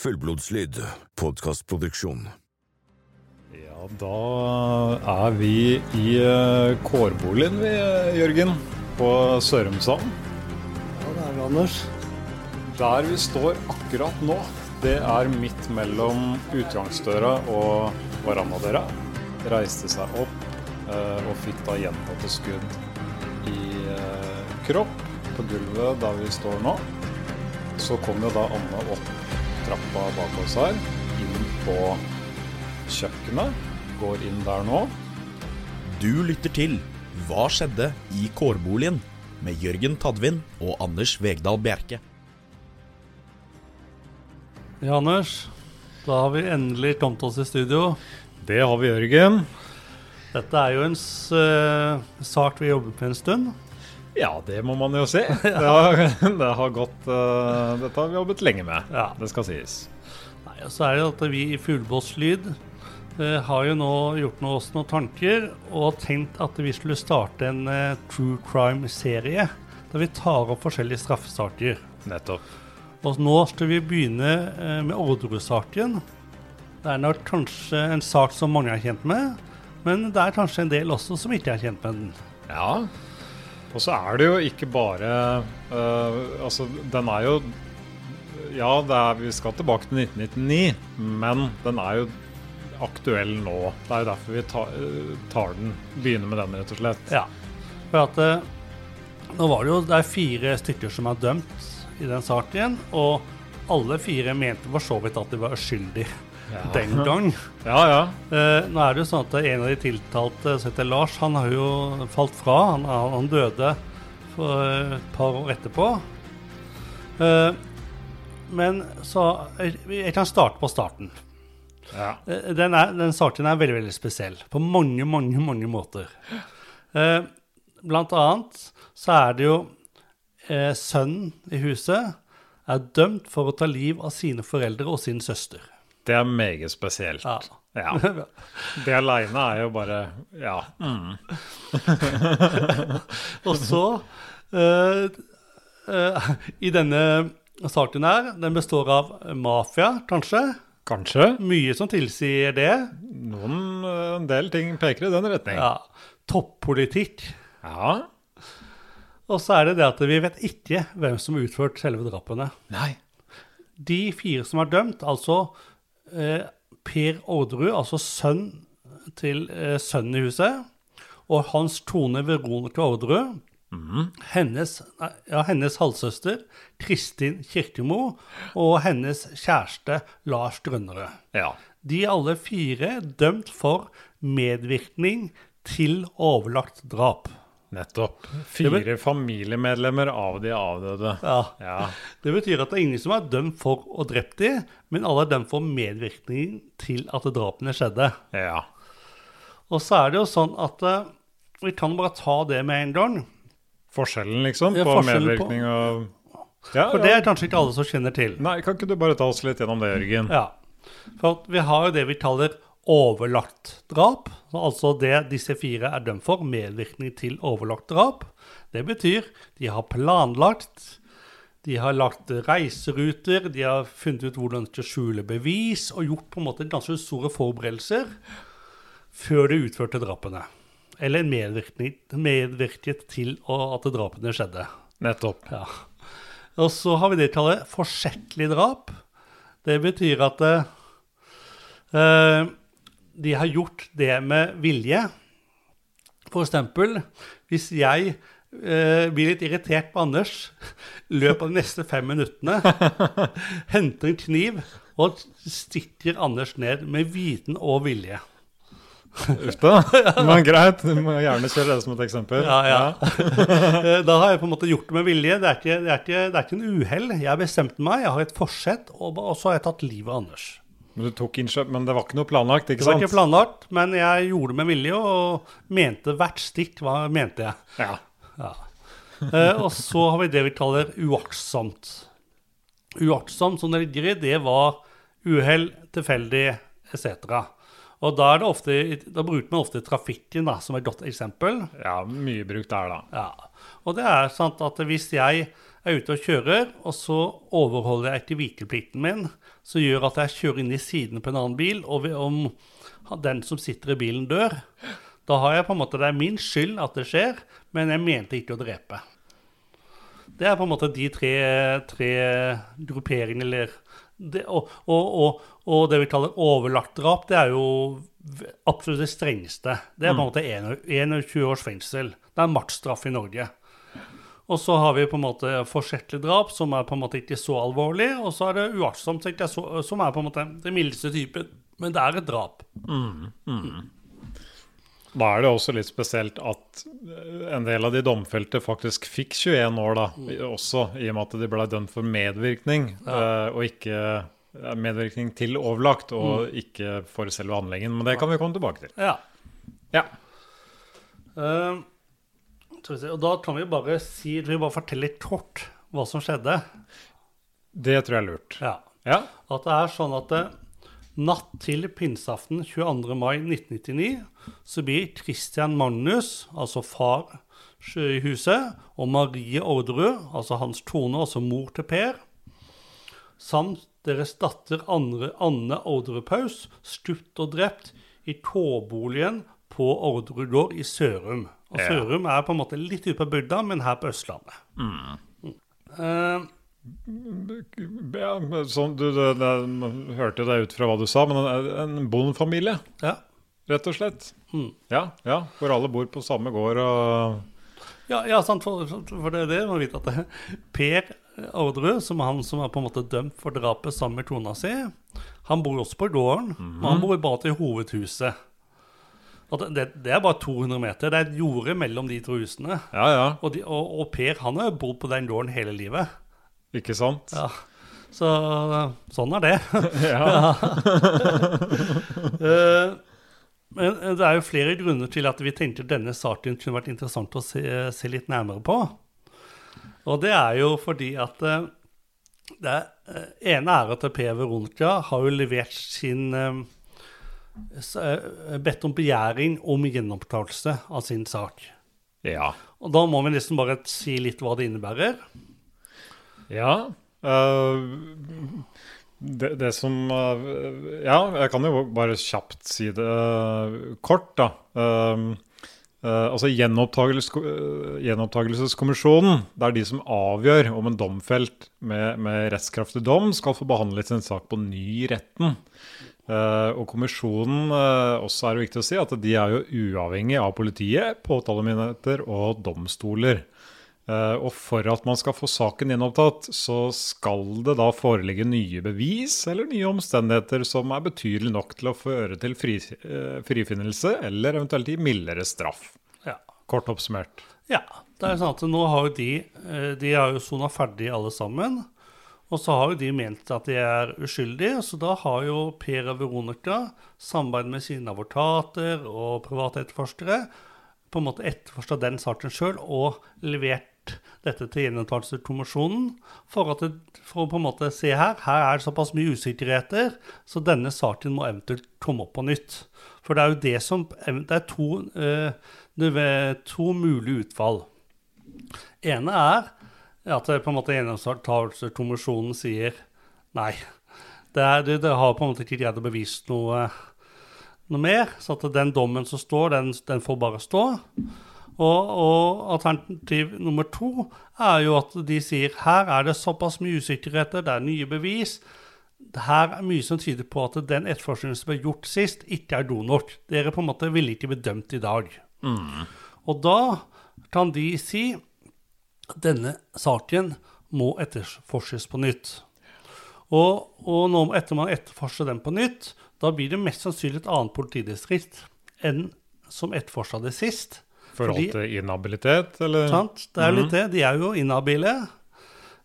Fullblodslyd, podkastproduksjon. Ja, da er vi i eh, kårboligen vi, eh, Jørgen, på Sørumsand. Ja, det er vi, Anders. Der vi står akkurat nå, det er midt mellom utgangsdøra og verandadøra. Reiste seg opp eh, og fikk da gjentatte skudd i eh, kropp på gulvet der vi står nå. Så kom jo da Anne opp trappa bak oss her, inn på kjøkkenet. Går inn der nå. Du lytter til Hva skjedde i kårboligen? med Jørgen Tadvin og Anders Vegdal Bjerke. Ja, Anders. Da har vi endelig kommet oss i studio. Det har vi, Jørgen. Dette er jo en eh, sak vi jobber med en stund. Ja, det må man jo si. Det har, det har gått uh, Dette har vi jobbet lenge med. Ja. Det skal sies. Nei, og så er det at vi i Fuglebåtslyd uh, har jo nå gjort noe, oss noen tanker og tenkt at vi skulle starte en uh, true crime-serie. Der vi tar opp forskjellige straffesaker. Nettopp. Og nå skal vi begynne uh, med Orderud-saken. Det er nok kanskje en sak som mange er kjent med, men det er kanskje en del også som ikke er kjent med den. Ja. Og så er det jo ikke bare uh, Altså, den er jo Ja, er, vi skal tilbake til 1999, men den er jo aktuell nå. Det er jo derfor vi tar, eh, tar den. Begynner med den, rett og slett. Ja, for at eh, nå var det jo det er fire stykker som er dømt i den saken, og alle fire mente for så vidt at de var uskyldige Ja. den gang. Ja, ja. Eh, nå er det jo sånn at en av de tiltalte, som heter Lars, han har jo falt fra. Han, han døde for et par år etterpå. Eh, men så jeg, jeg kan starte på starten. ja. Eh, Den, er, den saken er veldig veldig spesiell på mange, mange, mange måter. Eh, blant annet så er det jo eh, sønnen i huset er dømt for å ta liv av sine foreldre og sin søster. Det er meget spesielt. Ja. Ja. Det aleine er jo bare Ja. Mm. Og så uh, uh, I denne saken her, den består av mafia, kanskje. Kanskje. Mye som tilsier det. Noen, eh, en del ting peker i den retning. Ja. Toppolitikk. ja. Og så er det det at vi vet ikke hvem som har utført selve drapene. Nei. De fire som er dømt, altså Per Orderud, altså sønn til eh, sønnen i huset, og hans Tone Veronica Orderud, hennes, ja, hennes halvsøster Kristin Kirkemo og hennes kjæreste Lars Grønnerød. Ja. De er alle fire dømt for medvirkning til overlagt drap. Nettopp. Fire familiemedlemmer av de avdøde. Ja. Ja. Det betyr at det er ingen som er dømt for å drepe dem, men alle er dømt for medvirkning til at drapene skjedde. ja. Og så er det jo sånn at eh, vi kan bare ta det med en gang. Forskjellen, liksom, på forskjellen på- medvirkning og ja, For det er kanskje ikke alle som kjenner til. Nei, kan ikke du bare ta oss litt gjennom det, Jørgen? Ja. For vi har jo det vi kaller overlagt drap. Altså det disse fire er dømt for, medvirkning til overlagt drap. Det betyr de har planlagt, de har lagt reiseruter, de har funnet ut hvordan de skal skjule bevis, og gjort på en måte ganske store forberedelser før de utførte drapene. Eller medvirket til at drapene skjedde. Nettopp. Ja. Og så har vi det vi kaller forsettlig drap. Det betyr at eh, de har gjort det med vilje. For eksempel, hvis jeg eh, blir litt irritert på Anders, løper de neste fem minuttene, henter en kniv og stikker Anders ned med viten og vilje. Uff da. Men greit, du må gjerne kjøre det som et eksempel. Ja, ja. Da har jeg på en måte gjort det med vilje. Det er ikke, det er ikke, det er ikke en uhell. Jeg har bestemt meg, jeg har et forsett, og, og så har jeg tatt livet av Anders. Men, du tok innkjøp, men det var ikke noe planlagt, ikke sant? Det var ikke planlagt, men jeg gjorde det med vilje og mente hvert stikk hva mente jeg. Ja. Ja. Eh, og så har vi det vi kaller uaktsomt. Uaktsomt, som det ligger i, det var uhell, tilfeldig etc. Og da, er det ofte, da bruker man ofte trafikken da, som et godt eksempel. ja, mye brukt der, da. Ja. Og det er sant at hvis jeg er ute og kjører, og så overholder jeg ikke vikeplikten min, som gjør at jeg kjører inn i siden på en annen bil, og om den som sitter i bilen, dør, da har jeg på en måte, det er min skyld at det skjer, men jeg mente ikke å drepe. Det er på en måte de tre, tre grupperingene, eller det, og, og, og, og det vi kaller overlagt drap, det er jo absolutt det strengeste. Det er på en måte 21 års fengsel. Det er maksstraff i Norge. Og så har vi på en måte forsettlig drap, som er på en måte ikke så alvorlig. Og så er det uaktsomt, som er er på en måte det mildeste typen. Men det er et drap. Da er det også litt spesielt at eh, en del av de domfelte faktisk fikk 21 år, da, mm. også i og med at de ble dømt for medvirkning, eh, og ikke eh, medvirkning til overlagt, og ikke for selve handlingen. Men det kan vi komme tilbake til. Ja. Ja. Se, og da kan vi bare si, vi bare fortelle litt kort hva som skjedde. Det tror jeg er lurt. Ja. Ja. At det er sånn at det, natt til pinseaften 22. mai 1999 så blir Christian Magnus, altså far i huset, og Marie Orderud, altså hans kone, altså mor til Per, samt deres datter Anne Orderud Paus, stupt og drept i K-boligen på Orderud gård i Sørum. Og Ja. Sørum er på en måte litt ute på bygda, men her på Østlandet. Eh, ja sånn, du, det, det, hørte det ut fra hva du sa, men en, en bondefamilie, ja. rett og slett. Mm. Ja, ja, hvor alle bor på samme gård og Ja, ja sant, for, for det er det man vet at det, Per Orderud, som er han som er på en måte dømt for drapet sammen med kona si, han bor også på gården, men han bor bare til hovedhuset. Det, det, er bare 200 meter. Det er et jorde mellom de to husene. Ja, ja, Og, de, og, og Per han har bodd på den gården hele livet. ikke sant? Ja. Så sånn er det. Ja. Eh, Men det er jo flere grunner til at vi tenkte denne saken kunne vært interessant å se, se litt nærmere på. Og det er jo fordi at eh, det eh, ene er at Per Veronica har jo levert sin Bedt om begjæring om gjenopptakelse av sin sak. ja. Og da må vi nesten bare si litt hva det innebærer. Ja. Uh, det, det som uh, Ja, jeg kan jo bare kjapt si det uh, kort, da. Altså Gjenopptakelseskommisjonen, det er de som avgjør om en domfelt med, med rettskraftig dom skal få behandlet sin sak på ny i retten. Eh, og kommisjonen, eh, også er det viktig å si, at de er jo uavhengig av politiet, påtalemyndigheter og domstoler. Eh, og for at man skal få saken gjenopptatt, så skal det da foreligge nye bevis eller nye omstendigheter som er betydelig nok til å føre til fri, frifinnelse eller eventuelt gi mildere straff. Ja. Kort oppsummert. Ja, det er sånn at nå har jo de De har jo sona ferdig alle sammen. Og så har jo de ment at de er uskyldige, så da har jo Per og Veronica samarbeid med sine advokater og private etterforskere på en måte etterforska den saken sjøl og levert dette til Gjenopptakelseskommisjonen for, for å på en måte se her, her er det såpass mye usikkerheter, så denne saken må eventuelt komme opp på nytt. For det er jo det som Det er to, eh, det to mulige utfall. ene er at det på en måte Gjenopptakelseskommisjonen sier nei. Det, er, det, det har på en måte ikke greid å bevise noe, noe mer. Så at den dommen som står, den, den får bare stå. Og, og alternativ nummer to er jo at de sier her er det såpass mye usikkerheter, det er nye bevis. Her er mye som tyder på at den etterforskningen som ble gjort sist, ikke er god nok. Dere på en måte ville ikke bli dømt i dag. Og da kan de si denne saken må etterforskes på nytt. Og, og nå etter man etterforsker den på nytt, da blir det mest sannsynlig et annet politidistrikt enn som etterforska det sist. Forhold Fordi- til inhabilitet, eller? Sant? Det er jo litt det. De er jo inhabile.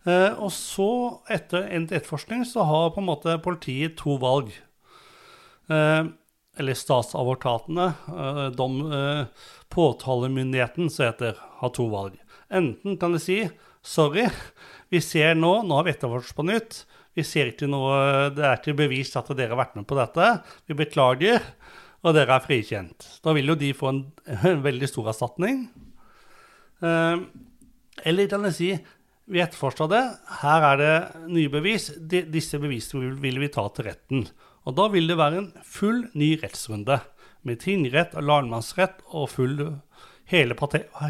Eh, og så, etter endt etterforskning, så har på en måte politiet to valg. Eh, eller statsadvokatene, eh, dom, eh, påtalemyndigheten, som heter, har to valg. Enten kan de si sorry, vi ser nå, nå har vi etterforsket på nytt. Vi ser ikke noe, Det er ikke bevist at dere har vært med på dette. Vi beklager, og dere er frikjent. Da vil jo de få en, en veldig stor erstatning. Eh, eller kan jeg si vi etterforska det. Her er det nye bevis. De, disse bevisene vil, vil vi ta til retten. Og da vil det være en full ny rettsrunde. Med tingrett og lagmannsrett og full hele,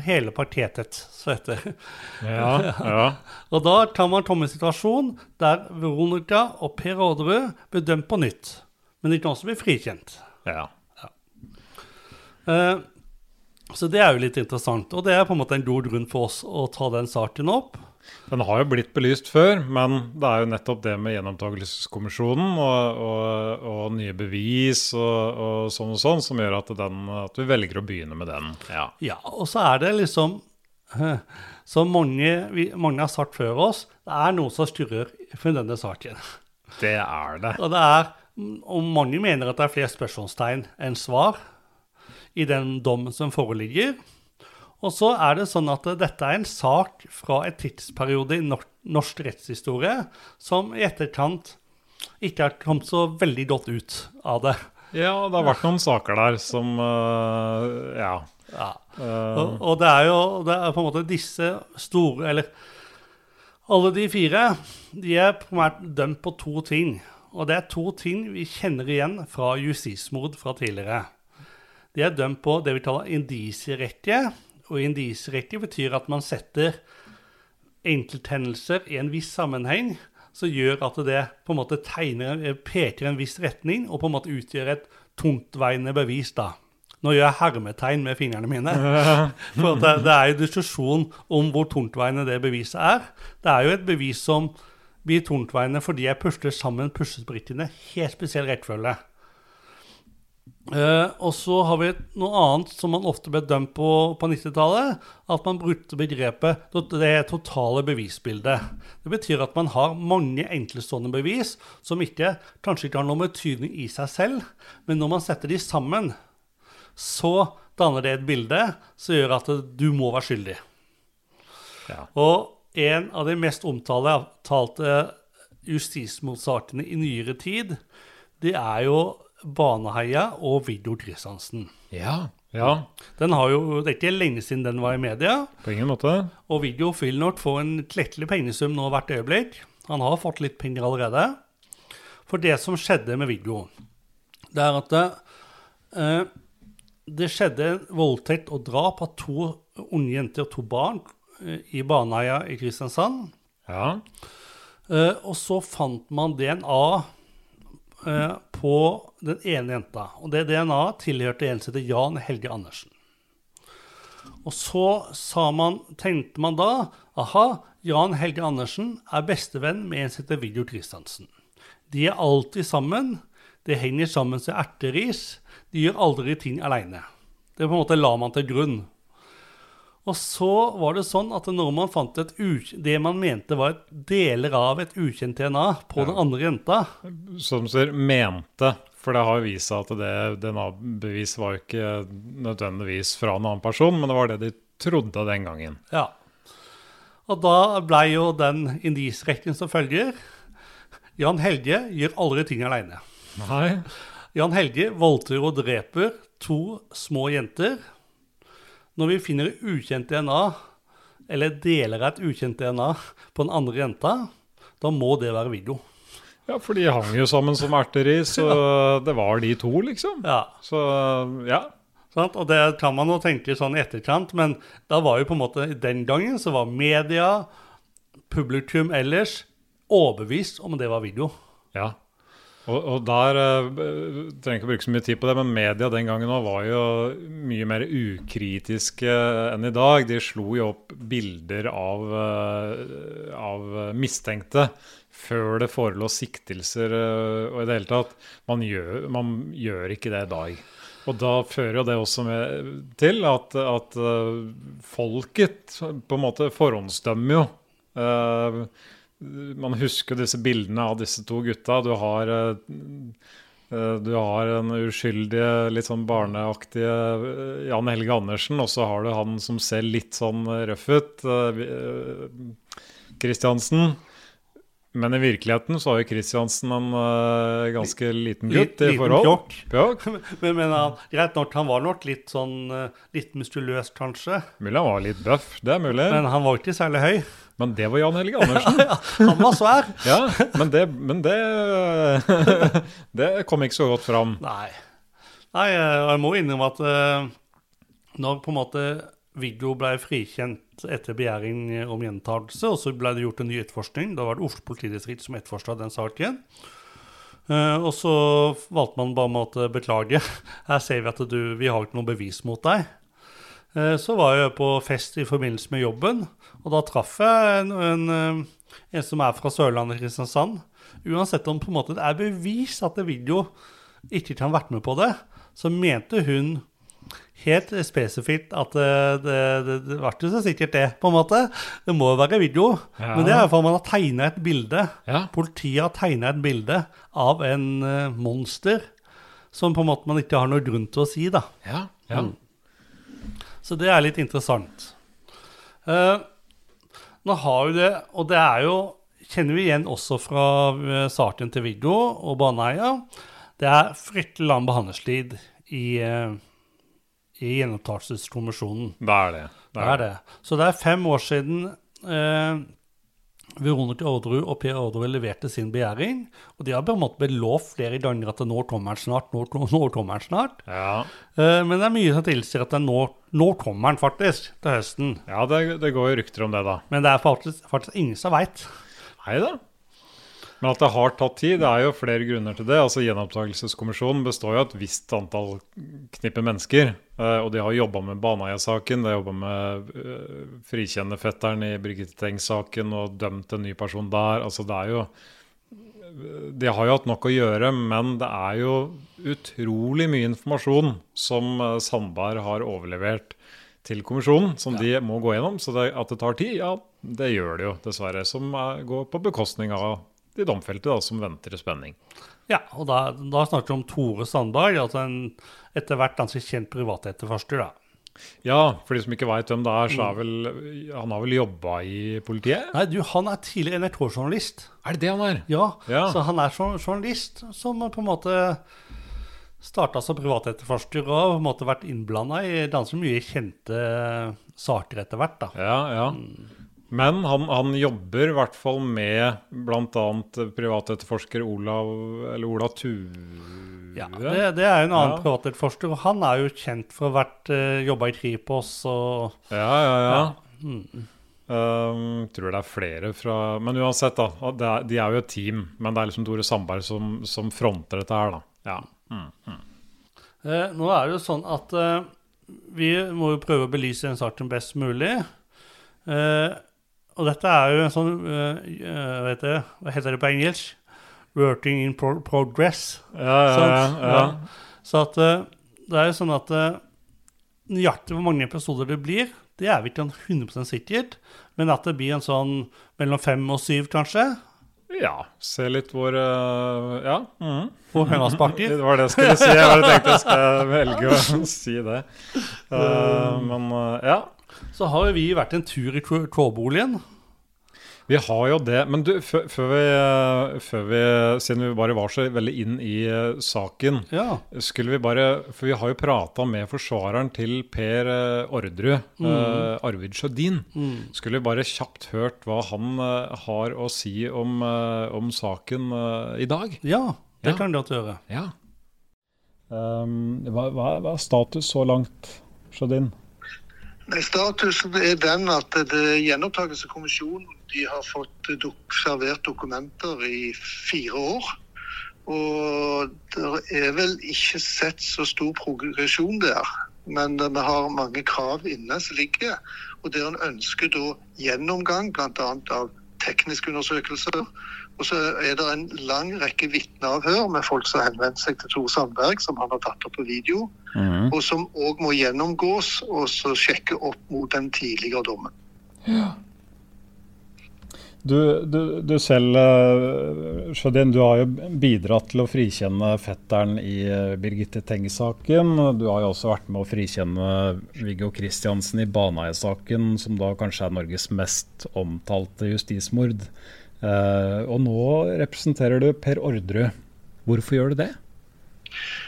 hele partetet, så heter det. Ja, ja. Og da kan man en situasjon der Veronica og Per Orderud blir dømt på nytt. Men de kan også bli frikjent. ja. Eh, så det er jo litt interessant. Og det er på en måte en god grunn for oss å ta den saken opp. Den har jo blitt belyst før, men det er jo nettopp det med gjenopptakelseskommisjonen og, og, og nye bevis og, og sånn og sånn som gjør at, den, at vi velger å begynne med den. Ja. Ja, og så er det liksom Som mange, vi, mange har sagt før oss, det er noe som styrer for denne saken. Det er det. Og det er, og mange mener at det er flere spørsmålstegn enn svar i den dommen som foreligger. Og så er det sånn at dette er en sak fra et tidsperiode i norsk rettshistorie som i etterkant ikke har kommet så veldig godt ut av det. Ja, det har vært noen saker der som uh, Ja. Ja. øh, Og, og det er jo det er på en måte disse store Eller alle de fire de er primært dømt på to ting. Og det er to ting vi kjenner igjen fra justismord fra tidligere. De er dømt på det vi kaller indisierekke. Og indisierekke betyr at man setter enkelthendelser i en viss sammenheng som gjør at det på en måte tegner, peker en viss retning og på en måte utgjør et tungtveiende bevis. da. Nå gjør jeg hermetegn med fingrene mine. For det, det er jo diskusjon om hvor tungtveiende det beviset er. Det er jo et bevis som blir tungtveiende fordi jeg pusler sammen pussesprittene, helt spesiell rekkefølge. Eh, og så har vi noe annet som man ofte ble dømt på på 90-tallet. At man brukte begrepet det totale bevisbildet. Det betyr at man har mange enkeltstående bevis som ikke, kanskje ikke har noen betydning i seg selv, men når man setter de sammen, så danner det et bilde som gjør at du må være skyldig. ja. Og en av de mest omtalte justismotsakene i nyere tid, det er jo Baneheia og Viggo Kristiansen. ja. Ja, Den har jo, Det er ikke lenge siden den var i media, på ingen måte. og Viggo vil nok få en klekkelig pengesum nå hvert øyeblikk. Han har fått litt penger allerede. For det som skjedde med Viggo, det er at det, eh, det skjedde voldtekt og drap av to unge jenter og to barn eh, i Baneheia i Kristiansand. Ja. Eh, og så fant man DNA eh, på den ene jenta. Og det DNA tilhørte en som heter Jan Helge Andersen. Og så sa man, tenkte man da aha, Jan Helge Andersen er bestevenn med en som heter Viggo Kristiansen. De er alltid sammen. De henger sammen som erteris. De gjør aldri ting aleine. Det på en måte la man til grunn. Og så var det sånn at når man fant et det man mente var et deler av et ukjent DNA på den andre jenta Som sier, mente. For det har jo vist seg at det DNA-bevis var jo ikke nødvendigvis fra en annen person, men det var det de trodde den gangen. Ja. Og da blei jo den indisrekken som følger Jan Helge gjør aldri ting aleine. Jan Helge voldtar og dreper to små jenter. Når vi finner ukjent DNA, eller deler av et ukjent DNA, på den andre jenta, da må det være Viggo. Ja, for de hang jo sammen som erteris, så det var de to, liksom. Ja. Så ja. Sånn, Og det kan man jo tenke sånn i etterkant, men da var jo på en måte den gangen så var media, publikum ellers, overbevist om det var video. Ja. Og, og der eh, trenger ikke å bruke så mye tid på det, men media den gangen var jo mye mer ukritiske enn i dag. De slo jo opp bilder av, eh, av mistenkte før det forelå siktelser eh, og i det hele tatt. Man gjør, man gjør ikke det i dag. Og da fører jo det også med, til at, at eh, folket på en måte forhåndsdømmer jo. Eh, man husker disse bildene av disse to gutta. Du har, eh, du har en uskyldige, litt sånn barneaktige Jan Helge Andersen, og så har du han som ser litt sånn røff ut, Kristiansen. eh. Men i virkeligheten så har jo Kristiansen en uh, ganske liten gutt i Liten forhold. pjokk. Pjokk. Men, men han, greit nok, han var nok litt sånn eh, litt muskuløs, kanskje. Mulig han var litt bøff, det er mulig. Men han var ikke særlig høy. Men det var Jan Helge Andersen. Han var svær. Ja, men det, men det Det kom ikke så godt fram. Nei. Nei, eh, og jeg må innrømme at eh, når på en måte video ble frikjent etter begjæring om gjentakelse, og så ble det gjort en ny etterforskning, da var det Oslo politidistrikt som etterforska den saken. Eh, og så valgte man bare med å beklage, her ser vi at du, vi har ikke noe bevis mot deg. Eh, så var jeg på fest i forbindelse med jobben, og da traff jeg en, en, eh, en som er fra Sørlandet, Kristiansand. Uansett om på en måte det er bevis at Viggo ikke kan ha vært med på det, så mente hun helt spesifikt at det, det, det, det var så sikkert det, på en måte. Det må jo være video. Ja. Men det er iallfall man har tegna et bilde. Ja. Politiet har tegna et bilde av en uh, monster som på en måte man ikke har noe grunn til å si, da. Ja, ja. Mm. Så det er litt interessant. Uh, nå har jo det, og det er jo Kjenner vi igjen også fra uh, saken til Viggo og Baneheia. Det er fryktelig lang behandlingstid i, eh, i gjenopptakelseskommisjonen. Det er det. Det er det. Så det er fem år siden eh, Veronica Orderud og Per Orderud leverte sin begjæring. Og de har på en måte blitt lovt flere ganger at nå kommer den snart, nå, nå kommer den snart. Ja, Eh, men det er mye som tilsier at nå, nå kommer den faktisk til høsten. ja det, det går jo rykter om det, da. Men det er faktisk, faktisk ingen som veit. Nei da. Men at det har tatt tid, det er jo flere grunner til det. Altså Gjenopptakelseskommisjonen består jo av et visst antall knippe mennesker. eh, Og de har jobba med Baneheia-saken, de har jobba med frikjennende fetteren i Birgitte Tengs-saken og dømt en ny person der. Altså det er jo De har jo hatt nok å gjøre, men det er jo utrolig mye informasjon som eh, Sandberg har overlevert til kommisjonen, som de må gå gjennom. Så det, at det tar tid, ja, det gjør det jo, dessverre. Som er, går på bekostning av de domfelte, da, som venter i spenning. Ja, og da, da snakker vi om Tore Sandberg, altså en etter hvert ganske kjent privatetterforsker. da. Ja, for de som ikke veit hvem det er, så er vel Han har vel jobba i politiet? Nei, du, han er tidligere NRK-journalist. Er det det han er? Ja, Ja. så han er journalist som på en måte starta som privatetterforsker og har på en måte vært innblanda i ganske mye kjente saker etter hvert. da. Ja, ja. Men han, han jobber i hvert fall med bl.a. privatetterforsker Olav Eller Ola Ture. Ja, det, det er jo en annen Ja. privatetterforsker, og han er jo kjent for å ha vært uh, jobba i Kripos og Ja, ja, ja. Mm. Um, tror det er flere fra Men uansett, da. Er, de er jo et team. Men det er liksom Tore Sandberg som, som fronter dette her, da. Ja. Mm. Eh, nå er det jo sånn at uh, vi må jo prøve å belyse den saken best mulig. Eh, og dette er jo en sånn eh, vet du, Hva heter det på engelsk? Working in pro progress. Ja, ja, ja. Så at eh, det er jo sånn at eh, nøyaktig hvor mange episoder det blir, det er vi ikke 100% sikkert. Men at det blir en sånn mellom fem og syv, kanskje. ja. Se litt hvor uh, Ja. mhm. høna sparker. Det var det jeg skulle si. Jeg bare tenkte jeg skal velge å si det. Uh, men uh, ja. Så har jo vi vært en tur i Trådboligen. Vi har jo det. Men du, før, før, vi, uh, før vi Siden vi bare var så veldig inn i uh, saken, Ja. skulle vi bare For vi har jo prata med forsvareren til Per Orderud, mm. eh, Arvid Sjødin. Mm. Skulle vi bare kjapt hørt hva han eh, har å si om, eh, om saken i dag? ja, det Ja. kan du godt gjøre. Ja. Um, hva, hva, hva er status så langt, Sjødin? Nei, Statusen er den at det Gjenopptakelseskommisjonen de har fått dok servert dokumenter i fire år. Og det er vel ikke sett så stor progresjon der. Men vi har mange krav inne som ligger. Og der en ønsker da gjennomgang bl.a. av tekniske undersøkelser. Og så er det en lang rekke vitneavhør med folk som har henvendt seg til Tor Sandberg, som han har tatt opp på video og som òg må gjennomgås og så sjekke opp mot den tidligere dommen. Du, du, du selv, eh, Sjødin, du har jo bidratt til å frikjenne fetteren i eh, Birgitte Tengs-saken. Du har jo også vært med å frikjenne Viggo Kristiansen i Baneheia-saken, som da kanskje er Norges mest omtalte justismord. Eh, og nå representerer du Per Orderud. Hvorfor gjør du det?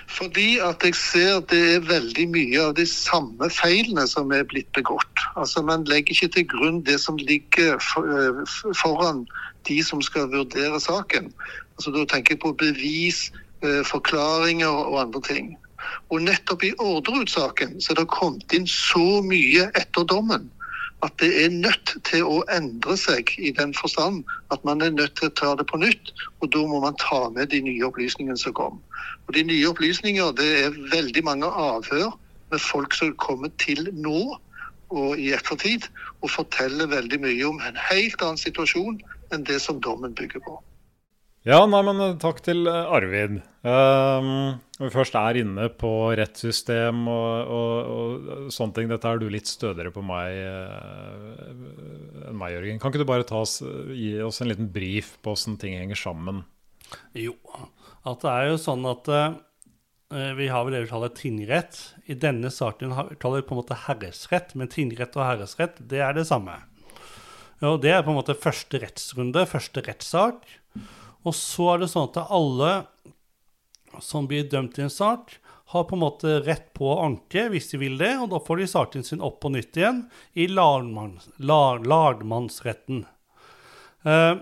Fordi at jeg ser det er veldig mye av de samme feilene som er blitt begått. Altså Man legger ikke til grunn det som ligger eh, foran de som skal vurdere saken. Altså Da tenker jeg på bevis, eh, forklaringer og andre ting. Og nettopp i Orderud-saken så er det kommet inn så mye etter dommen at det er nødt til å endre seg i den forstand at man er nødt til å ta det på nytt. Og da må man ta med de nye opplysningene som kom. Og De nye opplysninger det er veldig mange avhør med folk som kommer til nå og i ettertid og forteller veldig mye om en helt annen situasjon enn det som dommen bygger på. Ja, nei, men eh, takk til eh, Arvid. Um, vi først er inne på rettssystem og, og, og sånne ting, dette er du litt stødigere på meg uh, enn meg, Jørgen. Kan ikke du bare oss, gi oss en liten brief på åssen ting henger sammen? Jo, at det er jo sånn at uh, vi har vel det vi kaller tingrett. I denne saken kaller vi på en måte herresrett, men tingrett og herresrett, det er det samme. Og det er på en måte første rettsrunde, første rettssak. Og så er det sånn at alle som blir dømt i en sak, har på en måte rett på å anke hvis de vil det, og da får de saken sin opp på nytt igjen i lagmanns, lag, lagmannsretten. Uh,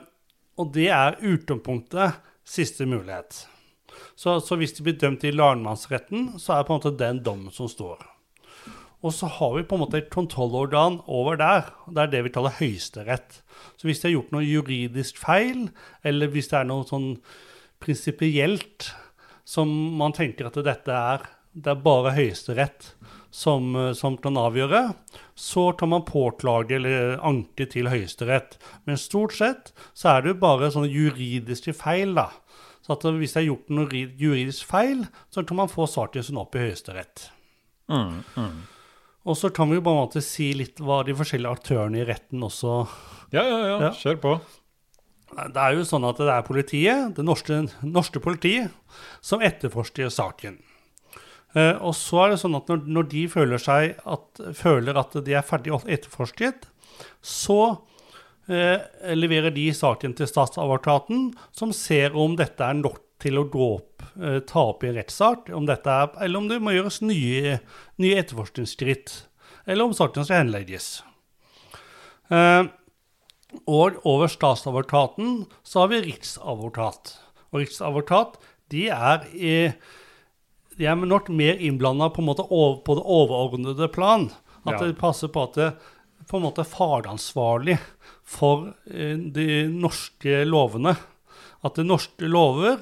og det er utgangspunktet siste mulighet. Så, så, hvis de blir dømt i lagmannsretten, så er det på en måte den dommen som står. Og så har vi på en måte et kontrollorgan over der. Det er det vi kaller Høyesterett. Så hvis de har gjort noe juridisk feil, eller hvis det er noe sånn prinsipielt som man tenker at dette er det er bare Høyesterett som, som, kan avgjøre, så kan man påklage eller anke til Høyesterett. Men stort sett så er det jo bare sånne juridiske feil, da. Så hvis det er gjort noe juridisk feil, så kan man få saken sin opp i Høyesterett. Mm, mm. Og så kan vi jo på en måte si litt hva de forskjellige aktørene i retten også Ja, ja, ja. ja. Kjør på. Det er jo sånn at det er politiet, det norske, norske politiet, som etterforsker saken. Eh, og så er det sånn at når, når de føler, at, føler, at, de er ferdig etterforsket, så eh, leverer de saken til statsadvokaten, som ser om dette er nok til å gå opp, eh, ta opp i dette er, eller om det må gjøres nye, nye etterforskningsskritt, eller om saken skal henlegges. Eh, og over statsadvokaten så har vi riksadvokat. Og riksadvokat de er, i, de er nok mer innblanda på, på, det overordnede plan. At ja. det passer på at det på en måte fagansvarlig for eh, de norske lovene. At de norske lover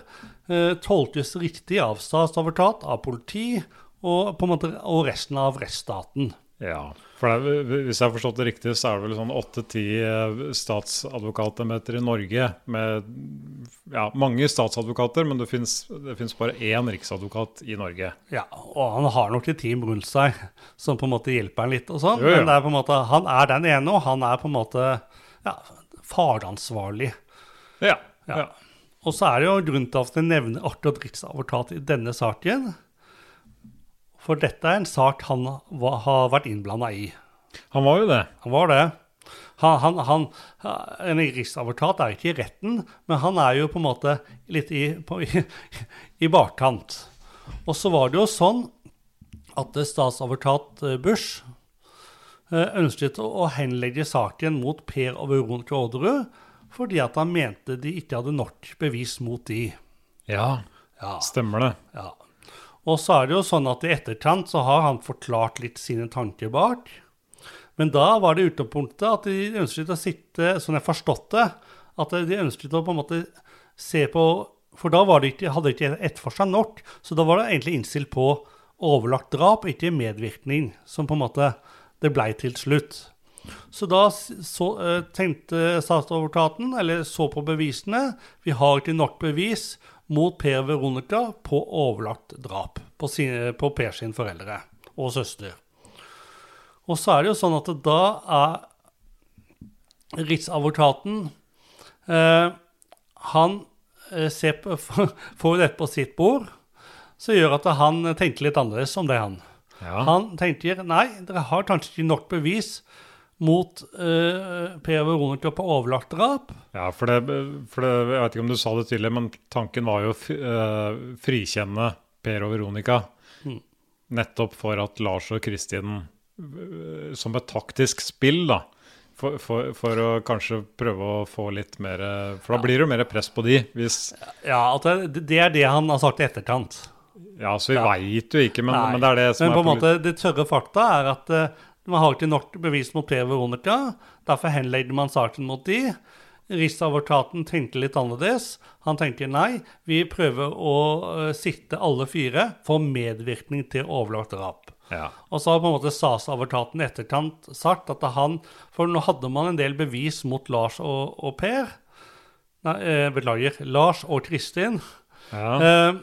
tolkes riktig av statsadvokat, av politi og, måte, og resten av rettsstaten. Ja, for det, Hvis jeg har forstått det riktig, så er det vel sånn åtte-ti eh, statsadvokatembeter i Norge. Med ja, mange statsadvokater, men det fins bare én riksadvokat i Norge. Ja, og han har nok et team rundt seg som på en måte hjelper han litt. og sånn, Men er måte, han er den ene, og han er på en måte ja, fagansvarlig. Ja, ja. Og så er det jo grunn til at jeg nevner akkurat riksadvokat i denne saken. For dette er en sak han har vært innblanda i. Han var jo det. Han var det. Han, han, han, en riksadvokat er ikke i retten, men han er jo på en måte litt i, på, i, i bakkant. Og så var det jo sånn at statsadvokat eh, Bush eh, ønsket å henlegge saken mot Per og Veronica Orderud fordi at han mente de ikke hadde nok bevis mot de. Ja, ja. stemmer det. Ja. Og så er det jo sånn at i etterkant så har han forklart litt sine tanker bak. Men da var det utgangspunktet at de ønsket å sitte, sånn jeg forstått det, at de ønsket å på en måte se på For da det ikke, hadde de ikke etterforska nok, så da var det egentlig innstilt på overlagt drap, ikke medvirkning, som på en måte det blei til slutt. Så da så, uh, tenkte statsadvokaten, eller så på bevisene, vi har ikke nok bevis, mot Per Veronica på overlagt drap på, sine, på Per sine foreldre og søster. Og så er det jo sånn at da er Riksadvokaten eh, Han eh, ser på, får dette på sitt bord, så gjør at han tenker litt annerledes om det, han. Ja. Han tenker nei, dere har kanskje ikke nok bevis mot uh, Per Veronica på overlagt drap. Ja, for det, for det, Jeg vet ikke om du sa det tidligere, men tanken var jo å uh, frikjenne Per og Veronica. Mm. Nettopp for at Lars og Kristin, øh, som et taktisk spill, da, for, for, for å kanskje prøve å få litt mer For da blir det jo mer press på de, hvis Ja, det, det er det han har sagt i etterkant. Ja, så vi Ja. veit jo ikke, men, men det er det som Men på en er måte, det tørre fakta er at man har ikke nok bevis mot Per Veronica, Derfor henlegger man saken mot de. Riksadvokaten tenkte litt annerledes. Han tenker nei, vi prøver å eh, sikte alle fire for medvirkning til overlagt drap. Ja. Og så har på en måte SAS-advokaten i etterkant sagt at han For nå hadde man en del bevis mot Lars og, og Per. Nei, eh, beklager. Lars og Kristin. ja. Eh,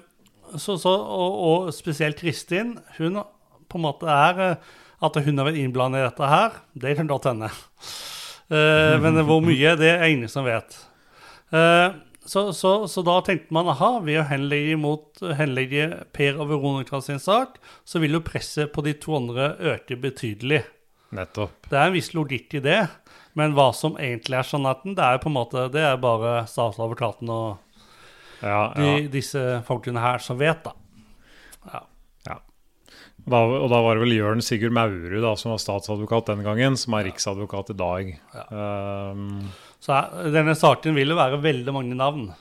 så, så, og, og spesielt Kristin. Hun på en måte er eh, At hun har vært innblandet i dette her, det kan godt hende. Uh, men hvor mye, det er ingen som vet. Uh, så, så, så da tenkte man aha, ved å henlegge, mot, henlegge Per og Veronica sin sak, så vil jo presset på de to andre øke betydelig. Nettopp. Det er en viss logikk i det, men hva som egentlig er sannheten, det er jo på en måte, det er bare statsadvokaten og Ja, de, disse folkene her som vet, da. Da, og da var det vel Jørn Sigurd Maurud som var statsadvokat den gangen, som er riksadvokat i dag. Ja. Um, Så her, denne saken vil jo være veldig mange navn.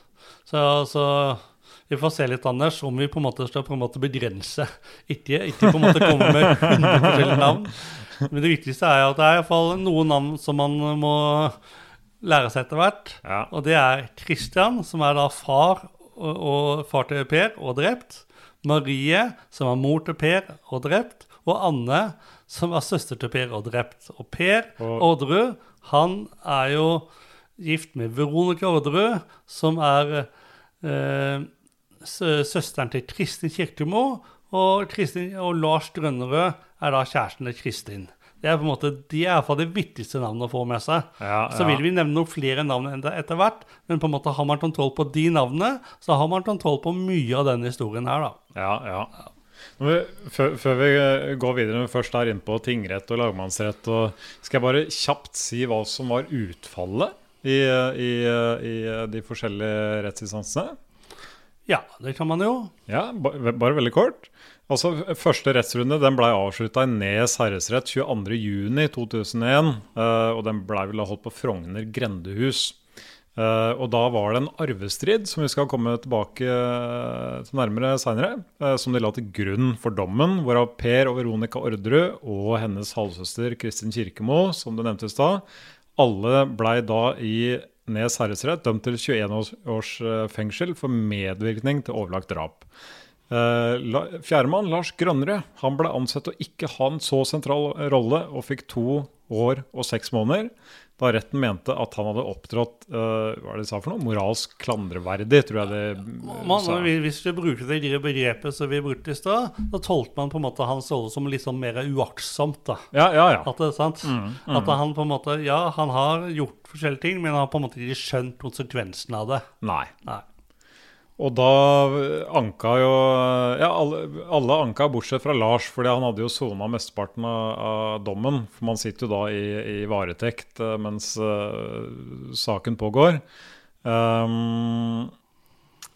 Så, så vi får se litt, Anders, om vi på en måte skal på en måte begrense. Ikke, ikke på en måte komme med 100 forskjellige navn. Men det viktigste er at det er i hvert fall noen navn som man må lære seg etter hvert. ja. Og det er Christian, som er da far og, og far til Per og drept. Marie, som var mor til Per og drept. Og Anne, som var søster til Per og drept. Og Per Orderud, han er jo gift med Veronica Orderud, som er eh, søsteren til Kristin Kirkemo. Og, Kristin, og Lars Grønnerød er da kjæresten til Kristin. Det er på en måte, de er iallfall det viktigste navnet å få med seg. Ja, Så vil vi nevne noen flere navn etter hvert, men på en måte har man kontroll på de navnene, så har man kontroll på mye av denne historien her, da. Ja, ja. Vi- før, før vi eh, går videre, når vi først er inne på tingrett og lagmannsrett, og skal jeg bare kjapt si hva som var utfallet i, i, i eh, de forskjellige rettsinstansene? Ja, det kan man jo. Ja, Bare, bare veldig kort. Altså, Første rettsrunde den ble avslutta i Nes herresrett 22.6.2001. Uh, og den ble vel holdt på Frogner grendehus. Eh, og da var det en arvestrid, som vi skal komme tilbake eh, til nærmere seinere, som de la til grunn for dommen, hvorav Per og Veronica Orderud og hennes halvsøster Kristin Kirkemo, som det nevnte i stad, alle blei da i Nes herresrett dømt til 21 års, eh, fengsel for medvirkning til overlagt drap. Uh, Fjerdemann, Lars Grønnerød, han ble ansett å ikke ha en så sentral rolle og fikk to år og seks måneder, da retten mente at han hadde opptrådt uh, hva er det de sa for noe? moralsk klandreverdig, tror jeg det ja, Man, sa. hvis vi bruker det begrepet som vi brukte i stad, da tolket man på en måte hans rolle som litt sånn mer uaktsomt. da. Ja, ja, ja. At det er sant? At han på en måte, ja, han har gjort forskjellige ting, men han har på en måte ikke skjønt konsekvensen av det. Nei. Nei. Og da anka jo Ja, alle, alle anka bortsett fra Lars, fordi han hadde jo sona mesteparten av, av dommen. For man sitter jo da i, i varetekt eh, mens uh, saken pågår. Um,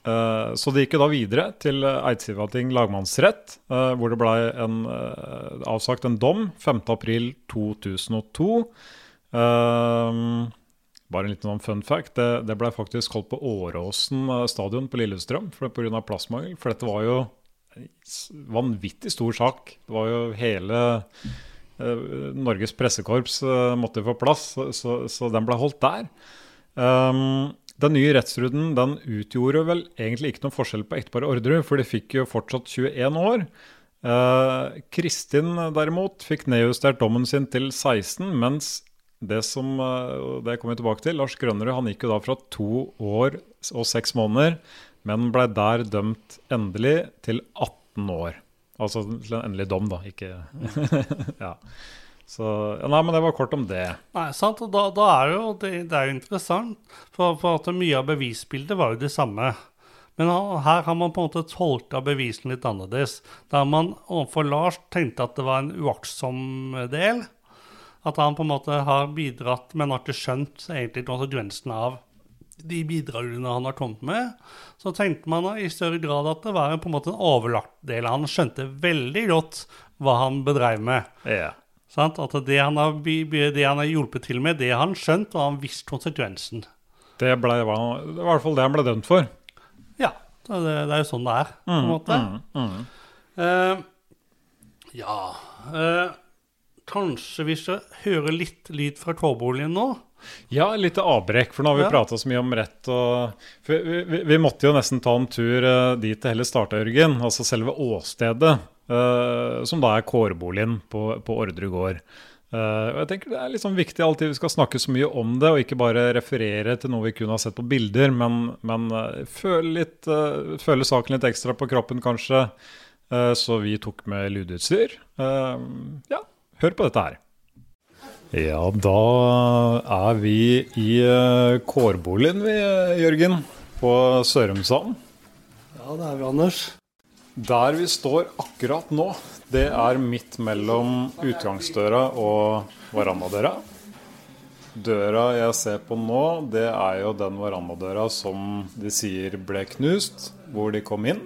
uh, så det gikk jo da videre til Eidsivating lagmannsrett, uh, hvor det ble en, eh, avsagt en dom 5.4.2002. Um, bare en liten sånn fun fact. Det, det ble faktisk holdt på Åråsen eh, stadion på Lillestrøm pga. plassmangel. For dette var jo en vanvittig stor sak. Det var jo hele eh, Norges pressekorps eh, måtte få plass, så, så, den ble holdt der. Um, den nye rettsruden den utgjorde vel egentlig ikke noen forskjell på ekteparet Orderud, for de fikk jo fortsatt 21 år. Eh, Kristin derimot fikk nedjustert dommen sin til 16, mens det som eh, det kommer vi tilbake til, Lars Grønnerud han gikk jo da fra to år og seks måneder, men ble der dømt endelig til 18 år. Altså til en endelig dom, da, ikke Ja. Så Nei, men det var kort om det. Nei, sant, og da, da er jo det, det er jo interessant, for, for at mye av bevisbildet var jo det samme. Men her har man på en måte tolka bevisene litt annerledes. Der man overfor Lars tenkte at det var en uaktsom del. At han på en måte har bidratt, men har ikke skjønt egentlig konsekvensen av de bidragene han har kommet med, så tenkte man i større grad at det var på en måte en overlagt del. Han skjønte veldig godt hva han bedreiv med. Ja. Sant? At det han, har, det han har hjulpet til med, det har han skjønt, og han visste konsekvensen. Det, ble, det var i hvert fall det han ble dømt for. Ja, det, det er jo sånn det er, på en måte. Eh, ja eh, Kanskje vi skal høre litt lyd fra kårboligen nå? Ja, litt avbrekk, for nå har vi Ja. prata så mye om rett og vi, vi, vi måtte jo nesten ta en tur eh, dit det hele starta, Jørgen. Altså selve åstedet, uh, som da er kårboligen på, på Ordre gård. Uh, og jeg tenker Det er liksom viktig alltid vi skal snakke så mye om det, og ikke bare referere til noe vi kun har sett på bilder, men, men føle, litt, føle saken litt ekstra på kroppen, kanskje. Så vi tok med lydutstyr. Ja, hør på dette her. Ja, da er vi i eh, kårboligen, vi, eh, Jørgen. På Sørumsand. Ja, det er vi, Anders. Der vi står akkurat nå, det er midt mellom utgangsdøra og verandadøra. Døra jeg ser på nå, det er jo den verandadøra som de sier ble knust, hvor de kom inn.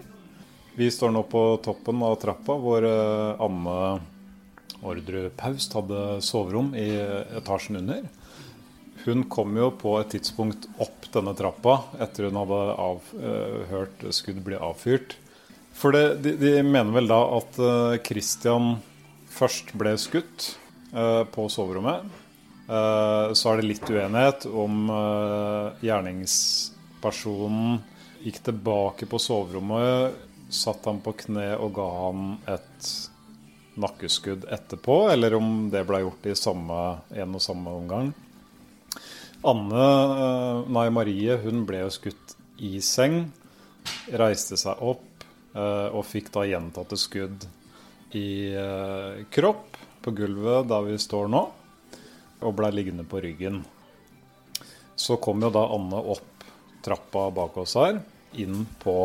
Vi står nå på toppen av trappa hvor eh, Anne Ordre Paust hadde soverom i etasjen under. Hun kom jo på et tidspunkt opp denne trappa etter hun hadde av, eh, hørt skudd bli avfyrt. For det, de, de mener vel da at eh, Christian først ble skutt eh, på soverommet. Eh, så er det litt uenighet om eh, gjerningspersonen gikk tilbake på soverommet, satt ham på kne og ga ham et nakkeskudd etterpå, eller om det ble gjort i samme, en og samme omgang. Anne, eh, nei Marie, hun ble jo skutt i seng, reiste seg opp eh, og fikk da gjentatte skudd i eh, kropp på gulvet der vi står nå, og ble liggende på ryggen. Så kom jo da Anne opp trappa bak oss her, inn på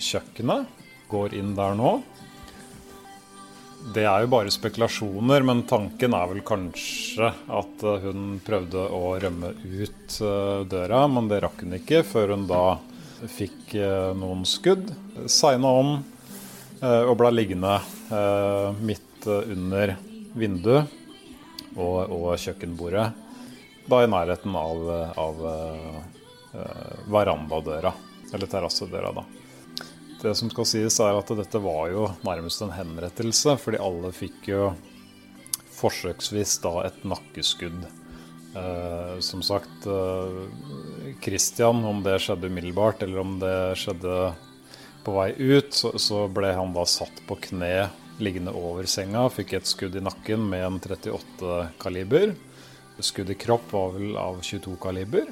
kjøkkenet. Går inn der nå. Det er jo bare spekulasjoner, men tanken er vel kanskje at eh, hun prøvde å rømme ut eh, døra, men det rakk hun ikke før hun da fikk eh, noen skudd. Segna om og ble liggende midt under vinduet og, og kjøkkenbordet. Da i nærheten av, av verandadøra, eller terrassedøra, da. Det som skal sies, er at dette var jo nærmest en henrettelse, fordi alle fikk jo forsøksvis da et nakkeskudd. Eh, som sagt, eh, Christian, om det skjedde umiddelbart, eller om det skjedde på vei ut, så, så ble han da satt på kne liggende over senga, fikk et skudd i nakken med en 38 kaliber. Skudd i kropp var vel av 22 kaliber.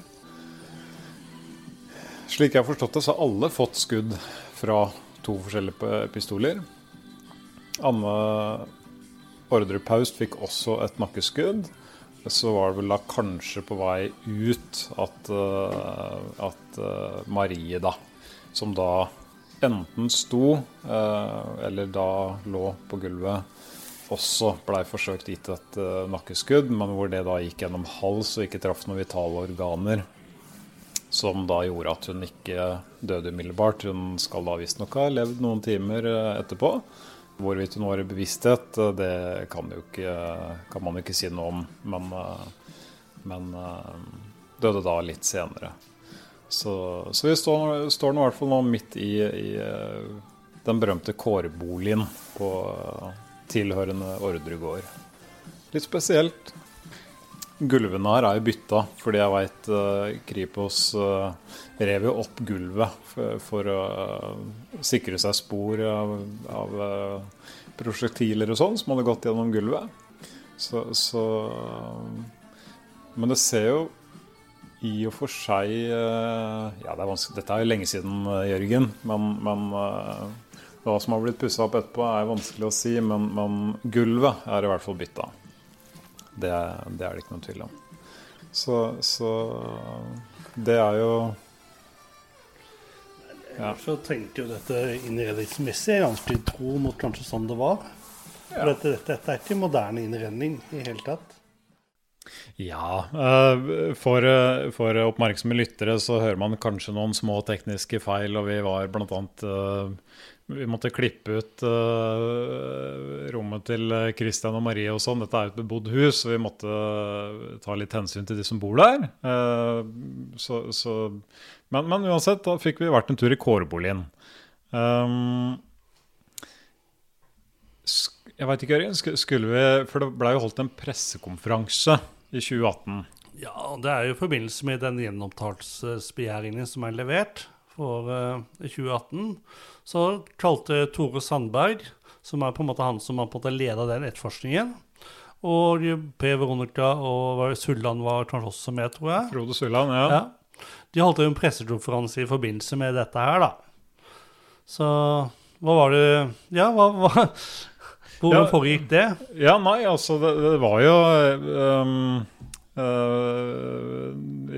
Slik jeg har forstått det, så har alle fått skudd fra to forskjellige pistoler. Anne Ordre Paust fikk også et nakkeskudd. Så var det vel da kanskje på vei ut at, eh, at eh, Marie, da, som da enten sto eh, eller da lå på gulvet, også blei forsøkt gitt et nakkeskudd, men hvor det da gikk gjennom hals og ikke traff noen vitale organer. Som da gjorde at hun ikke døde umiddelbart. Hun skal da visstnok ha levd noen timer eh, etterpå. Hvorvidt hun var i bevissthet, eh, det kan, ikke, kan man jo ikke si noe om. Men, eh, men døde da litt senere. Så, så vi står, står nå i hvert fall nå midt i, i den berømte kårboligen på tilhørende Ordre gård. Litt spesielt. Gulvene her er jo bytta, fordi jeg veit Kripos uh, rev jo opp gulvet for, å uh, sikre seg spor av, av eh, prosjektiler og sånn som hadde gått gjennom gulvet. Så, så Men det ser jo i og for seg eh, Ja, det er vanskelig. Dette er jo lenge siden, eh, Jørgen. Men, men eh, hva som har blitt pussa opp etterpå, er vanskelig å si. Men, men gulvet er i hvert fall bytta. Det, det er det ikke noen tvil om. Så, så det er jo Ja. Så tenkte jo dette innredningsmessig ganske tro mot kanskje sånn det var. For dette, dette, dette er ikke moderne innredning i hele tatt. Ja, eh, for, eh, for oppmerksomme lyttere så hører man kanskje noen små tekniske feil, og vi var blant annet eh, Vi måtte klippe ut uh, rommet til Christian og Marie og sånn. Dette er jo et bebodd hus, så vi måtte ta litt hensyn til de som bor der. Uh, Så, så, men, men uansett, da fikk vi vært en tur i kårboligen. Um, jeg veit ikke, Jørgen. Skulle vi For det blei jo holdt en pressekonferanse i 2018. Ja, det er jo i forbindelse med den gjenopptakelsesbegjæringen som er levert for uh, 2018. Så kalte Tore Sandberg, som er på en måte han som har på en måte leda den etterforskningen, og Per Veronica og var Sulland var kanskje også med, tror jeg. Frode Sulland, ja. Ja. De holdt en pressekonferanse i forbindelse med dette her, da. Så hva var det Ja, hva, hva Hvordan Ja. foregikk det? Ja, nei, altså, det, det var jo ehm, eh,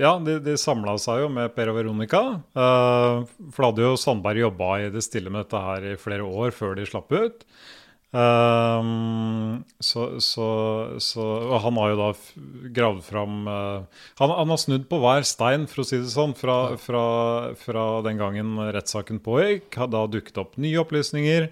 Ja, de, de samla seg jo med Per og Veronica. Uh, for da hadde jo Sandberg jobba i det stille med dette her i flere år før de slapp ut. Ehm, så, så, så Og han har jo da gravd fram eh, han, han har snudd på hver stein, for å si det sånn, fra, fra, fra den gangen rettssaken pågikk. Da dukket opp nye opplysninger.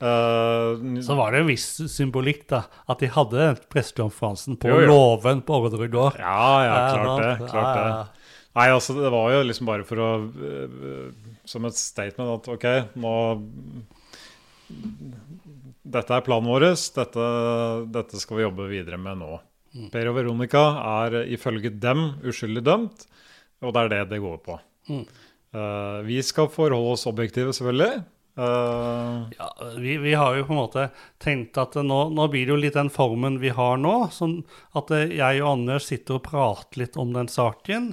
Eh, n- Så var det en viss symbolikk, da. At de hadde pressekonferansen på Jo, jo. låven på Orderud gård. Ja, ja, klart det. klart det. Nei, altså det var jo liksom bare for å øh, Som et statement at OK, nå Dette er planen vår. Dette, dette skal vi jobbe videre med nå. Per og Veronica er ifølge dem uskyldig dømt, og det er det det går på. Mm. Uh, vi skal forholde oss objektive, selvfølgelig. Eh, Ja, vi, vi har jo på en måte tenkt at nå, nå blir det jo litt den formen vi har nå. Sånn at eh, jeg og Anders sitter og prater litt om den saken.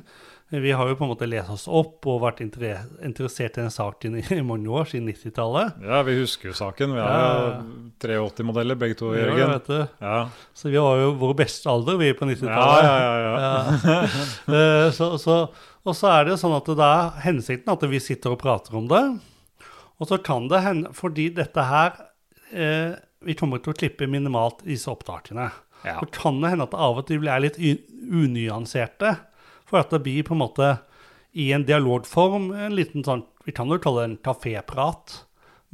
Vi har jo på en måte lest oss opp og vært interessert i den saken i, mange år, siden 90-tallet. ja, vi husker jo saken. Vi er Ja, jo 83-modeller begge to, Ja, Jørgen. Ja. Ja, Så vi var jo vår beste alder, vi, på 90-tallet. ja. ja, ja. Ja. Eh, så, så, og så er det sånn at det er hensikten at vi sitter og prater om det. Og så kan det hende, fordi dette her eh, Vi kommer til å klippe minimalt disse opptakene. Ja. Så kan det hende at det av og til blir litt unyanserte. For at det blir på en måte i en dialogform en liten sånn Vi kan jo kalle det en kaféprat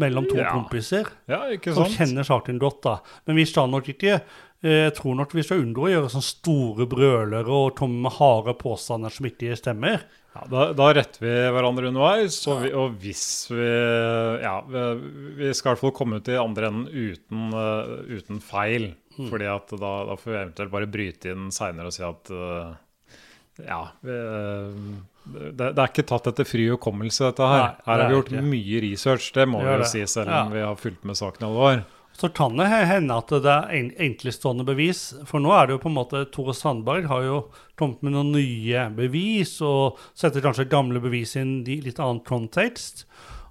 mellom to Ja. kompiser ja, som kjenner saken godt. da. Men vi skal nok ikke eh, Jeg tror nok vi skal unngå å gjøre sånne store brølere og komme med harde påstander som ikke stemmer. Ja, da, da retter vi hverandre underveis, og, vi, og hvis vi Ja, vi, skal i hvert fall komme ut i andre enden uten, uh, uten feil. Mm. fordi at da, da får vi eventuelt bare bryte inn seinere og si at uh, Ja. Vi, uh, det, det er ikke tatt etter fri hukommelse, dette her. Nei, her har vi gjort mye research, det må vi jo si, selv Ja. om vi har fulgt med saken i alle år. Så kan det hende at det er en- enkeltstående bevis. For nå er det jo på en måte Tore Sandberg har jo kommet med noen nye bevis, og setter kanskje gamle bevis inn i litt annen kontekst.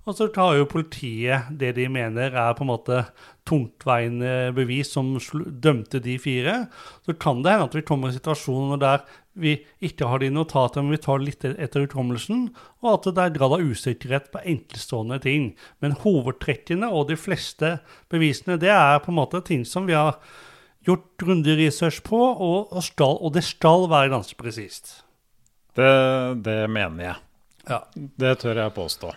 Og så tar jo politiet det de mener er på en måte tungtveiende bevis som dømte de fire. Så kan det hende at vi kommer i situasjoner der vi ikke har de notatene, men vi tar litt etter hukommelsen, og at det er grad av usikkerhet på enkeltstående ting. Men hovedtrekkene og de fleste bevisene, det er på en måte ting som vi har gjort grundig research på, og, og, skal, og det skal være ganske presist. Det, det mener jeg. Ja. Det tør jeg påstå.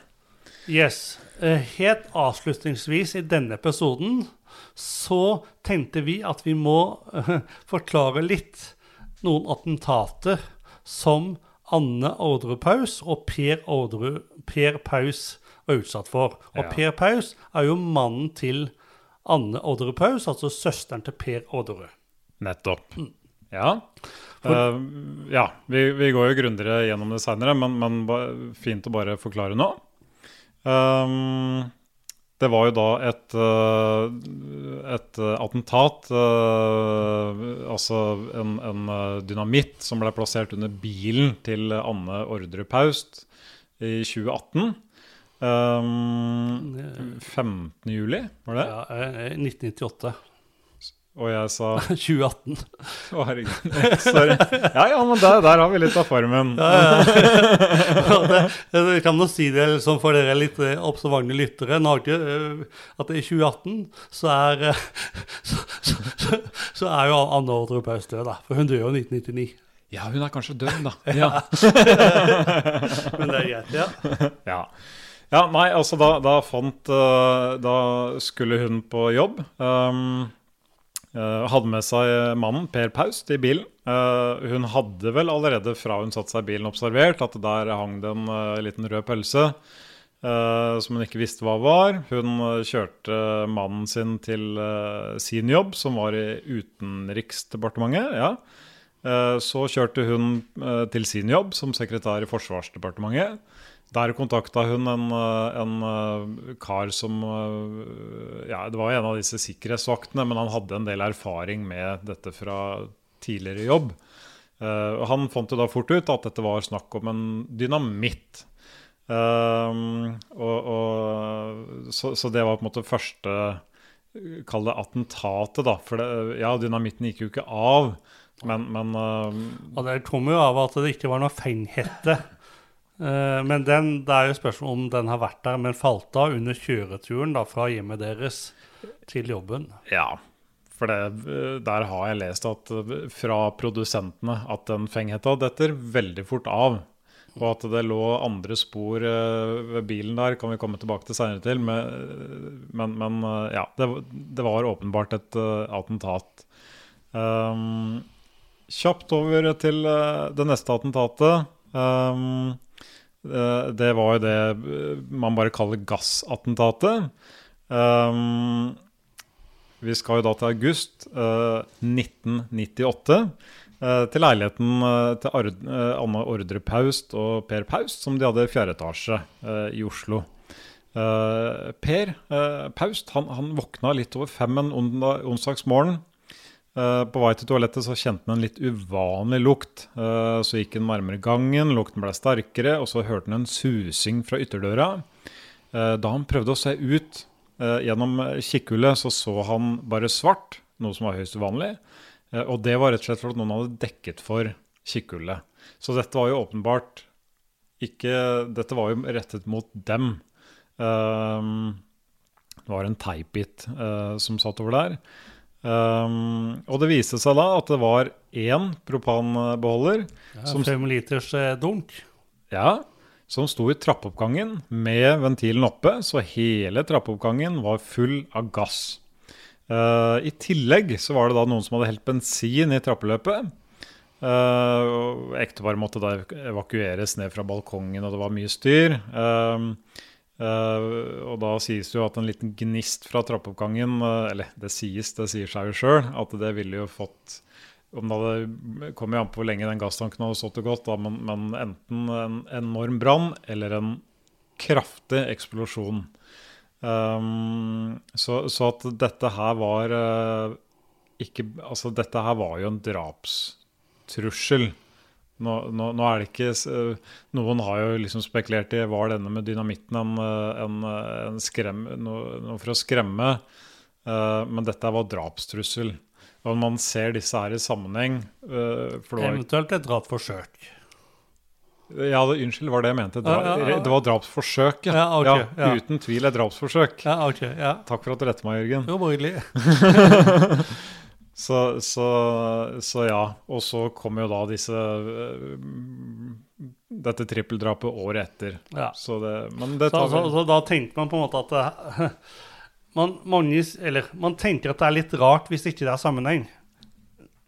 Yes. Eh, Helt avslutningsvis i denne episoden så tenkte vi at vi må eh, forklare litt noen attentater som Anne Orderud Paus og Per, Ordre, per Paus var utsatt for. Og Ja. Per Paus er jo mannen til Anne Orderud Paus, altså søsteren til Per Orderud. Nettopp. Mm. Ja. Uh, ja, vi, vi går jo grundigere gjennom det seinere, men, men fint å bare forklare nå. Um, det var jo da et, eh, et eh, attentat, eh, altså en, en dynamitt som ble plassert under bilen til Anne Ordre Paust i 2018. Um, 15. juli, var det? Ja, eh, 1998. Og jeg sa 2018. Å, herregud. Sorry. Ja, ja, men der, der har vi litt av formen. det, det kan jo si det liksom for dere litt eh, observante lyttere. Norge, eh, at i 2018 så er, eh, så, så, så, så er jo Anne Ordre Paus død, da. For hun dør jo i 1999. Ja, hun er kanskje død, da. Ja. Men det er greit, ja. ja. ja nei, altså da, da fant Da skulle hun på jobb. Um, hadde med seg mannen, Per Paust, i bilen. Eh, hun hadde vel allerede fra hun satte seg i bilen, observert at der hang det en eh, liten rød pølse. eh, som hun ikke visste hva var. Hun eh, kjørte mannen sin til eh, sin jobb, som var i Utenriksdepartementet. ja. Eh, Så kjørte hun eh, til sin jobb som sekretær i Forsvarsdepartementet. Der kontakta hun en, eh, en eh, kar som eh, Ja, det var en av disse sikkerhetsvaktene, men han hadde en del erfaring med dette fra tidligere jobb. Han fant jo da fort ut at dette var snakk om en dynamitt. Um, og, og, så, så det var på en måte første Kall det attentatet, da. For det, ja, dynamitten gikk jo ikke av. Men, men uh, Og det kom jo av at det ikke var noe fenghette. Eh, men den, det er jo spørsmål om den har vært der, men falt av under kjøreturen da, fra hjemmet deres til jobben. Ja. For det, eh, der har jeg lest at eh, fra produsentene at den fenghetta detter veldig fort av. Og at det lå andre spor ved bilen der, kan vi komme tilbake til seinere til. Men, men, ja, det, det var åpenbart et attentat. Um, kjapt over til det neste attentatet. Um, det var jo det eh, man bare kaller gassattentatet. Um, vi skal jo da til august uh, 1998. Uh, til leiligheten uh, til eh, Anne Ordre Paust og Per Paust, som de hadde i fjerde etasje eh, i Oslo. Eh, per eh, Paust han, han våkna litt over fem en onsdagsmorgen. Eh, på vei til toalettet så kjente han en litt uvanlig lukt. Eh, så gikk han nærmere gangen, lukten ble sterkere, og så hørte han en susing fra ytterdøra. Eh, da han prøvde å se ut gjennom kikkhullet, så så han bare svart, noe som var høyst uvanlig. Og det var rett og slett for at noen hadde dekket for kikkhullet. Så dette var jo åpenbart ikke Dette var jo rettet mot dem. Det var en teipbit som satt over der. Um, og det viste seg da at det var én propanbeholder Ja, Som- Fem liters eh, dunk. ja, som sto i trappeoppgangen med ventilen oppe, så hele trappeoppgangen var full av gass. Uh, I tillegg så var det da noen som hadde helt bensin i trappeløpet. Uh, Ekteparet måtte da evakueres ned fra balkongen, og det var mye styr. Eh, eh, og da sies det jo at en liten gnist fra trappeoppgangen uh, Eller det sies, det sier seg jo sjøl, at det ville jo fått om det hadde kommer an på hvor lenge den gasstanken hadde stått og gått, men, men enten en enorm brann eller en kraftig eksplosjon. Um, så, så at dette her var uh, ikke Altså, dette her var jo en drapstrussel. Nå, nå, nå er det ikke eh, Noen har jo liksom spekulert i var denne med dynamitten en, eh, en, eh, en skrem, noe, noe for å skremme. Uh, men dette var drapstrussel. Og man ser disse her i sammenheng uh, det var, Eventuelt et drapsforsøk. ja, det, Unnskyld, var det jeg mente. Dra, Ja, ja, ja. Det var drapsforsøk, Ja, Okay, ja. Uten tvil et drapsforsøk. Ja, ok. ja. Takk for at du retter meg, Jørgen. Jo, borgerlig. Så, så, så ja. Og så kom jo da disse eh, Dette trippeldrapet året etter. Ja. Så det, men det Så, tar så, vi så da tenkte man på en måte at det, man, mange, eller, man tenker at det er litt rart hvis ikke det er sammenheng.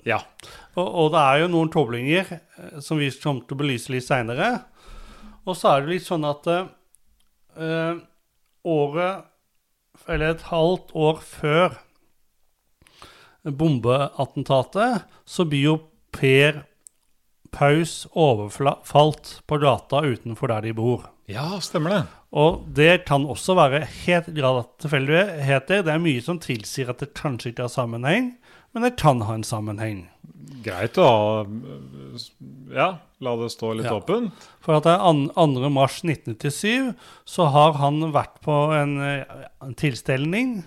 Ja. Og, og det er jo noen koblinger eh, som vi kommer til å belyse litt seinere. Og så er det litt sånn at eh, året Eller et halvt år før bombeattentatet, så blir jo Per Paus overfalt på gata utenfor der de bor. ja, stemmer det. Og det kan også være helt grad tilfeldigheter. Det er mye som tilsier at det kanskje ikke har sammenheng, men det kan ha en sammenheng. Greit å ha Ja, la det stå litt Ja. åpent. For at det er an- 2. mars 1997 så har han vært på en, eh, en tilstelning.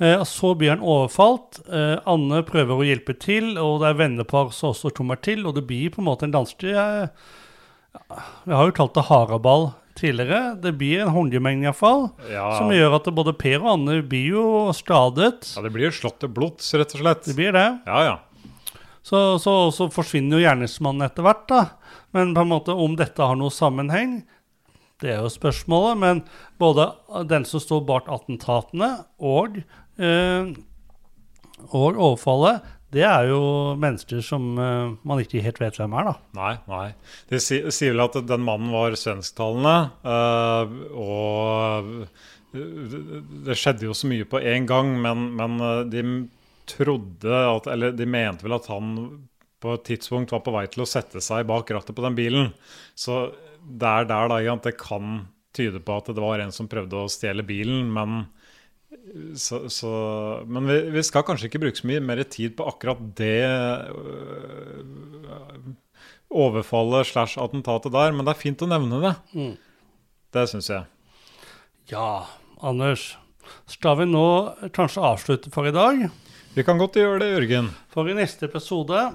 Eh, så blir han overfalt. Eh, Anne prøver å hjelpe til, og det er vennepar som også kommer til. Og det blir på en måte en dansetid. Jeg, Vi har jo kalt det haraball tidligere. Det blir en håndgemeng iallfall, Ja, som gjør at både Per og Anne blir jo skadet. ja, det blir jo slått til blods, rett og slett. Det blir det. Ja, ja. Så, så, så forsvinner jo gjerningsmannen etter hvert, da. Men på en måte om dette har noe sammenheng, det er jo spørsmålet. Men både den som står bak attentatene og, og overfallet, det er jo mennesker som eh, man ikke helt vet hvem er, da. Nei, nei. De si, sier vel at den mannen var svensktalende, øh, og det skjedde jo så mye på én gang, men, men de trodde at Eller de mente vel at han på et tidspunkt var på vei til å sette seg bak rattet på den bilen. Så det er der da, at det kan tyde på at det var en som prøvde å stjele bilen, men så, så, men vi, vi skal kanskje ikke bruke så mye mer tid på akkurat det øh, overfallet slash attentatet der, men det er fint å nevne det. Mm. Det syns jeg. Ja, Anders. Skal vi nå kanskje avslutte for i dag? Vi kan godt gjøre det, Jørgen. For i neste episode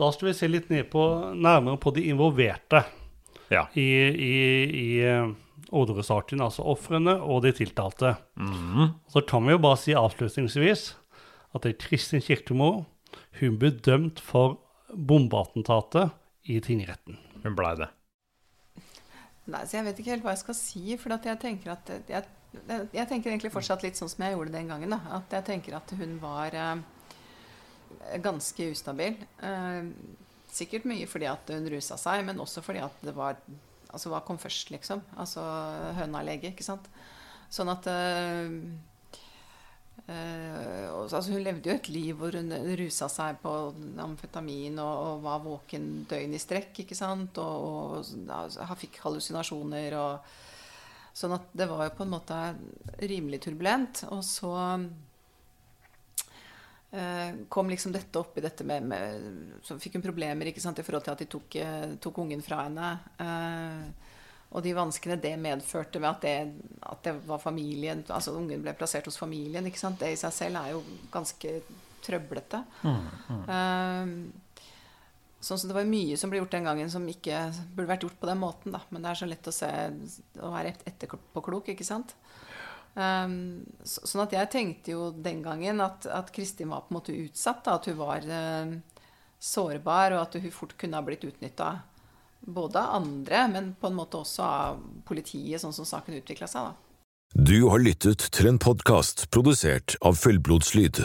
da skal vi se litt på, nærmere på de involverte Ja. i, i, i eh, Orderud-saken, altså ofrene og de tiltalte. Mhm. Så kan vi jo bare si avslutningsvis at det er Kristin Kirkemo hun ble dømt for bombeattentatet i tingretten. Hun blei det. Nei, så Jeg vet ikke helt hva jeg skal si. For at jeg tenker at jeg, jeg tenker egentlig fortsatt litt sånn som jeg gjorde den gangen. Da. At jeg tenker at hun var eh, ganske ustabil. Eh, sikkert mye fordi at hun rusa seg, men også fordi at det var Altså hva kom først, liksom? Altså høna eller egget, ikke sant? Sånn at øh, øh, altså Hun levde jo et liv hvor hun rusa seg på amfetamin og, og var våken døgn i strekk, ikke sant? Og, og altså, fikk hallusinasjoner og Sånn at det var jo på en måte rimelig turbulent. Og så kom liksom dette opp i dette med, med Så fikk hun problemer ikke sant, i forhold til at de tok, eh, tok ungen fra henne. Eh, og de vanskene det medførte med at det, at det var familien Altså ungen ble plassert hos familien. ikke sant, Det i seg selv er jo ganske trøblete. Eh, Sånn som Det var mye som ble gjort den gangen som ikke burde vært gjort på den måten. da, Men det er så lett å se å være etterpåklok, ikke sant. Um, så, sånn at jeg tenkte jo den gangen at, at Kristin var på en måte utsatt. Da, at hun var uh, sårbar, og at hun fort kunne ha blitt utnytta. Både av andre, men på en måte også av politiet, sånn som saken utvikla seg. da. Du har lyttet til en podkast produsert av Fullblodslyd.